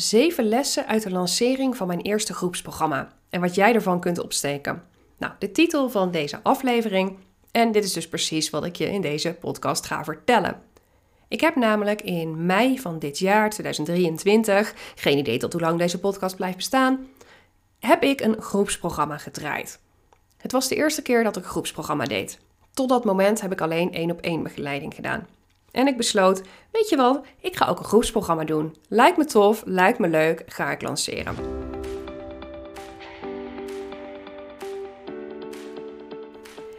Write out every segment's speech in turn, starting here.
zeven lessen uit de lancering van mijn eerste groepsprogramma en wat jij ervan kunt opsteken. Nou, de titel van deze aflevering en dit is dus precies wat ik je in deze podcast ga vertellen. Ik heb namelijk in mei van dit jaar, 2023, geen idee tot hoe lang deze podcast blijft bestaan, heb ik een groepsprogramma gedraaid. Het was de eerste keer dat ik een groepsprogramma deed. Tot dat moment heb ik alleen één op één begeleiding gedaan. En ik besloot, weet je wat, ik ga ook een groepsprogramma doen. Lijkt me tof, lijkt me leuk, ga ik lanceren.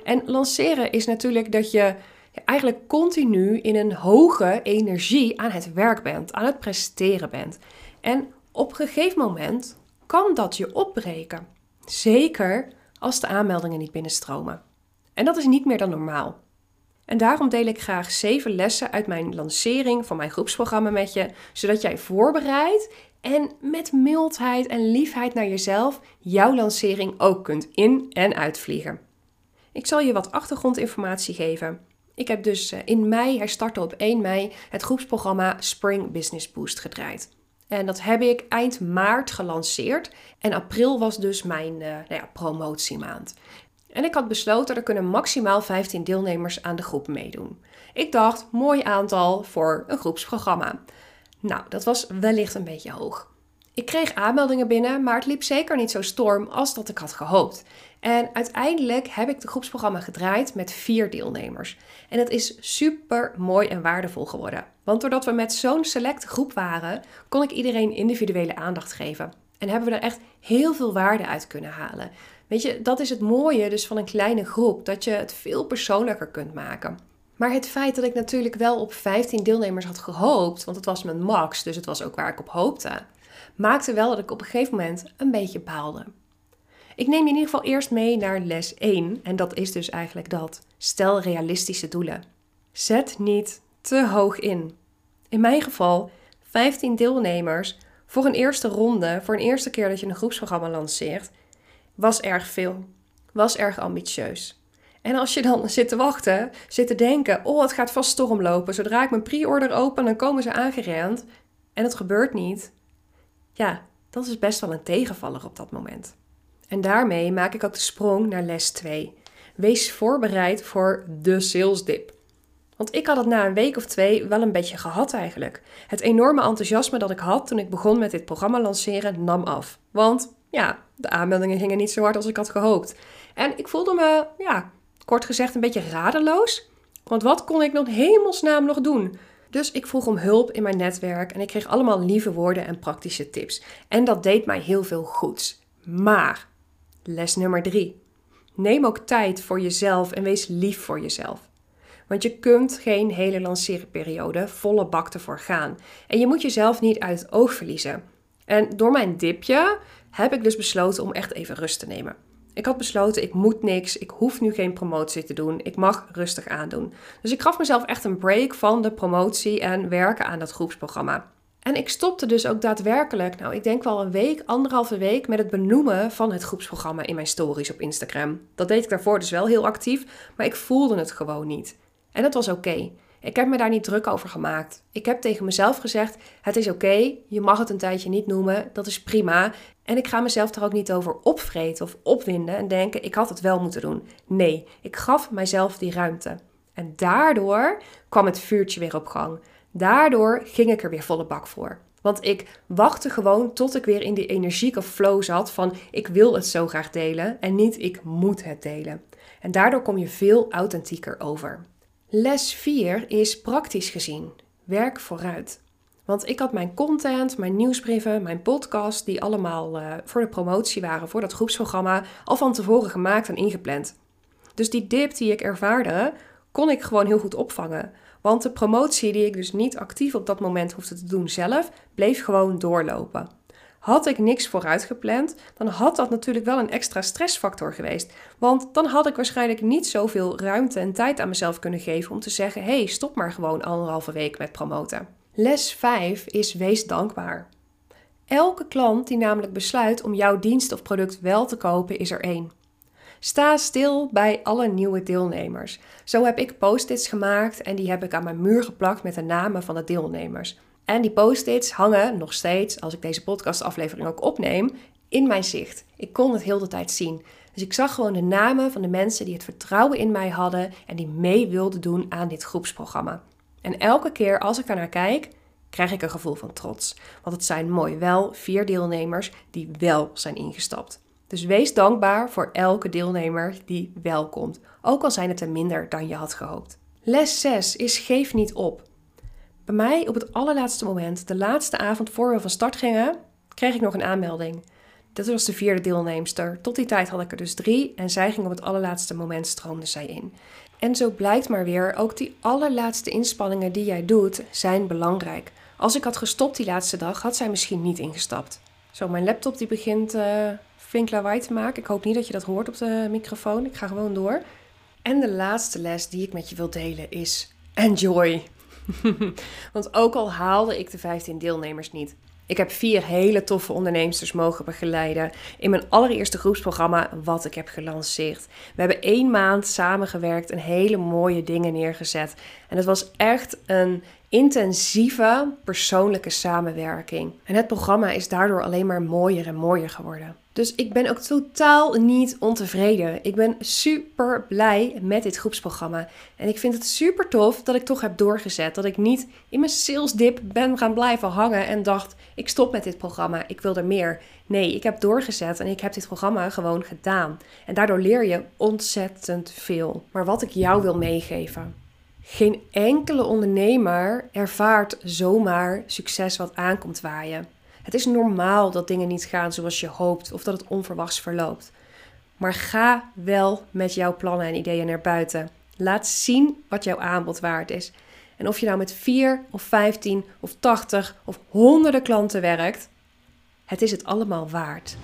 En lanceren is natuurlijk dat je eigenlijk continu in een hoge energie aan het werk bent, aan het presteren bent. En op een gegeven moment kan dat je opbreken. Zeker als de aanmeldingen niet binnenstromen. En dat is niet meer dan normaal. En daarom deel ik graag zeven lessen uit mijn lancering van mijn groepsprogramma met je, zodat jij voorbereid en met mildheid en liefheid naar jezelf jouw lancering ook kunt in- en uitvliegen. Ik zal je wat achtergrondinformatie geven. Ik heb dus eh, in mei, hij startte op 1 mei, het groepsprogramma Spring Business Boost gedraaid. En dat heb ik eind maart gelanceerd. En april was dus mijn uh, nou ja, promotiemaand. En ik had besloten, er kunnen maximaal 15 deelnemers aan de groep meedoen. Ik dacht, mooi aantal voor een groepsprogramma. Nou, dat was wellicht een beetje hoog. Ik kreeg aanmeldingen binnen, maar het liep zeker niet zo storm als dat ik had gehoopt. En uiteindelijk heb ik het groepsprogramma gedraaid met vier deelnemers. En het is super mooi en waardevol geworden. Want doordat we met zo'n selecte groep waren, kon ik iedereen individuele aandacht geven. En hebben we er echt heel veel waarde uit kunnen halen. Weet je, dat is het mooie dus van een kleine groep, dat je het veel persoonlijker kunt maken. Maar het feit dat ik natuurlijk wel op 15 deelnemers had gehoopt, want het was mijn max, dus het was ook waar ik op hoopte, maakte wel dat ik op een gegeven moment een beetje baalde. Ik neem je in ieder geval eerst mee naar les 1 en dat is dus eigenlijk dat. Stel realistische doelen. Zet niet te hoog in. In mijn geval 15 deelnemers voor een eerste ronde, voor een eerste keer dat je een groepsprogramma lanceert, was erg veel. Was erg ambitieus. En als je dan zit te wachten, zit te denken: oh, het gaat vast storm lopen. Zodra ik mijn pre-order open, dan komen ze aangerend. En het gebeurt niet. Ja, dat is best wel een tegenvaller op dat moment. En daarmee maak ik ook de sprong naar les 2. Wees voorbereid voor de sales dip. Want ik had het na een week of twee wel een beetje gehad eigenlijk. Het enorme enthousiasme dat ik had toen ik begon met dit programma lanceren nam af. Want ja, de aanmeldingen gingen niet zo hard als ik had gehoopt. En ik voelde me, ja, kort gezegd een beetje radeloos. Want wat kon ik nog hemelsnaam nog doen? Dus ik vroeg om hulp in mijn netwerk en ik kreeg allemaal lieve woorden en praktische tips. En dat deed mij heel veel goeds. Maar, les nummer drie. Neem ook tijd voor jezelf en wees lief voor jezelf. Want je kunt geen hele lanceerperiode volle bak ervoor gaan. En je moet jezelf niet uit het oog verliezen. En door mijn dipje heb ik dus besloten om echt even rust te nemen. Ik had besloten, ik moet niks, ik hoef nu geen promotie te doen, ik mag rustig aandoen. Dus ik gaf mezelf echt een break van de promotie en werken aan dat groepsprogramma. En ik stopte dus ook daadwerkelijk, nou ik denk wel een week, anderhalve week, met het benoemen van het groepsprogramma in mijn stories op Instagram. Dat deed ik daarvoor dus wel heel actief, maar ik voelde het gewoon niet. En dat was oké. Ik heb me daar niet druk over gemaakt. Ik heb tegen mezelf gezegd: het is oké, je mag het een tijdje niet noemen, dat is prima. En ik ga mezelf er ook niet over opvreten of opwinden en denken: ik had het wel moeten doen. Nee, ik gaf mijzelf die ruimte. En daardoor kwam het vuurtje weer op gang. Daardoor ging ik er weer volle bak voor. Want ik wachtte gewoon tot ik weer in die energieke flow zat van ik wil het zo graag delen en niet ik moet het delen. En daardoor kom je veel authentieker over. Les 4 is praktisch gezien. Werk vooruit. Want ik had mijn content, mijn nieuwsbrieven, mijn podcast, die allemaal uh, voor de promotie waren, voor dat groepsprogramma, al van tevoren gemaakt en ingepland. Dus die dip die ik ervaarde, kon ik gewoon heel goed opvangen. Want de promotie die ik dus niet actief op dat moment hoefde te doen zelf, bleef gewoon doorlopen. Had ik niks vooruit gepland, dan had dat natuurlijk wel een extra stressfactor geweest. Want dan had ik waarschijnlijk niet zoveel ruimte en tijd aan mezelf kunnen geven om te zeggen: hey, stop maar gewoon anderhalve week met promoten. Les 5 is wees dankbaar. Elke klant die namelijk besluit om jouw dienst of product wel te kopen, is er één. Sta stil bij alle nieuwe deelnemers. Zo heb ik post-its gemaakt en die heb ik aan mijn muur geplakt met de namen van de deelnemers. En die post-its hangen nog steeds, als ik deze podcastaflevering ook opneem, in mijn zicht. Ik kon het heel de tijd zien. Dus ik zag gewoon de namen van de mensen die het vertrouwen in mij hadden en die mee wilden doen aan dit groepsprogramma. En elke keer als ik daarnaar kijk, krijg ik een gevoel van trots. Want het zijn mooi wel vier deelnemers die wel zijn ingestapt. Dus wees dankbaar voor elke deelnemer die wel komt, ook al zijn het er minder dan je had gehoopt. Les 6 is geef niet op. Bij mij op het allerlaatste moment, de laatste avond voor we van start gingen, kreeg ik nog een aanmelding. Dat was de vierde deelnemster. Tot die tijd had ik er dus drie en zij ging op het allerlaatste moment stroomde zij in. En zo blijkt maar weer, ook die allerlaatste inspanningen die jij doet, zijn belangrijk. Als ik had gestopt die laatste dag, had zij misschien niet ingestapt. Zo, mijn laptop die begint uh, flink lawaai te maken. Ik hoop niet dat je dat hoort op de microfoon. Ik ga gewoon door. En de laatste les die ik met je wil delen is enjoy. Want ook al haalde ik de 15 deelnemers niet, ik heb vier hele toffe ondernemers mogen begeleiden in mijn allereerste groepsprogramma wat ik heb gelanceerd. We hebben één maand samengewerkt en hele mooie dingen neergezet. En het was echt een intensieve persoonlijke samenwerking. En het programma is daardoor alleen maar mooier en mooier geworden. Dus ik ben ook totaal niet ontevreden. Ik ben super blij met dit groepsprogramma. En ik vind het super tof dat ik toch heb doorgezet. Dat ik niet in mijn sales dip ben gaan blijven hangen en dacht: ik stop met dit programma, ik wil er meer. Nee, ik heb doorgezet en ik heb dit programma gewoon gedaan. En daardoor leer je ontzettend veel. Maar wat ik jou wil meegeven. Geen enkele ondernemer ervaart zomaar succes wat aankomt waaien. Het is normaal dat dingen niet gaan zoals je hoopt of dat het onverwachts verloopt. Maar ga wel met jouw plannen en ideeën naar buiten. Laat zien wat jouw aanbod waard is. En of je nou met 4 of 15 of 80 of honderden klanten werkt, het is het allemaal waard.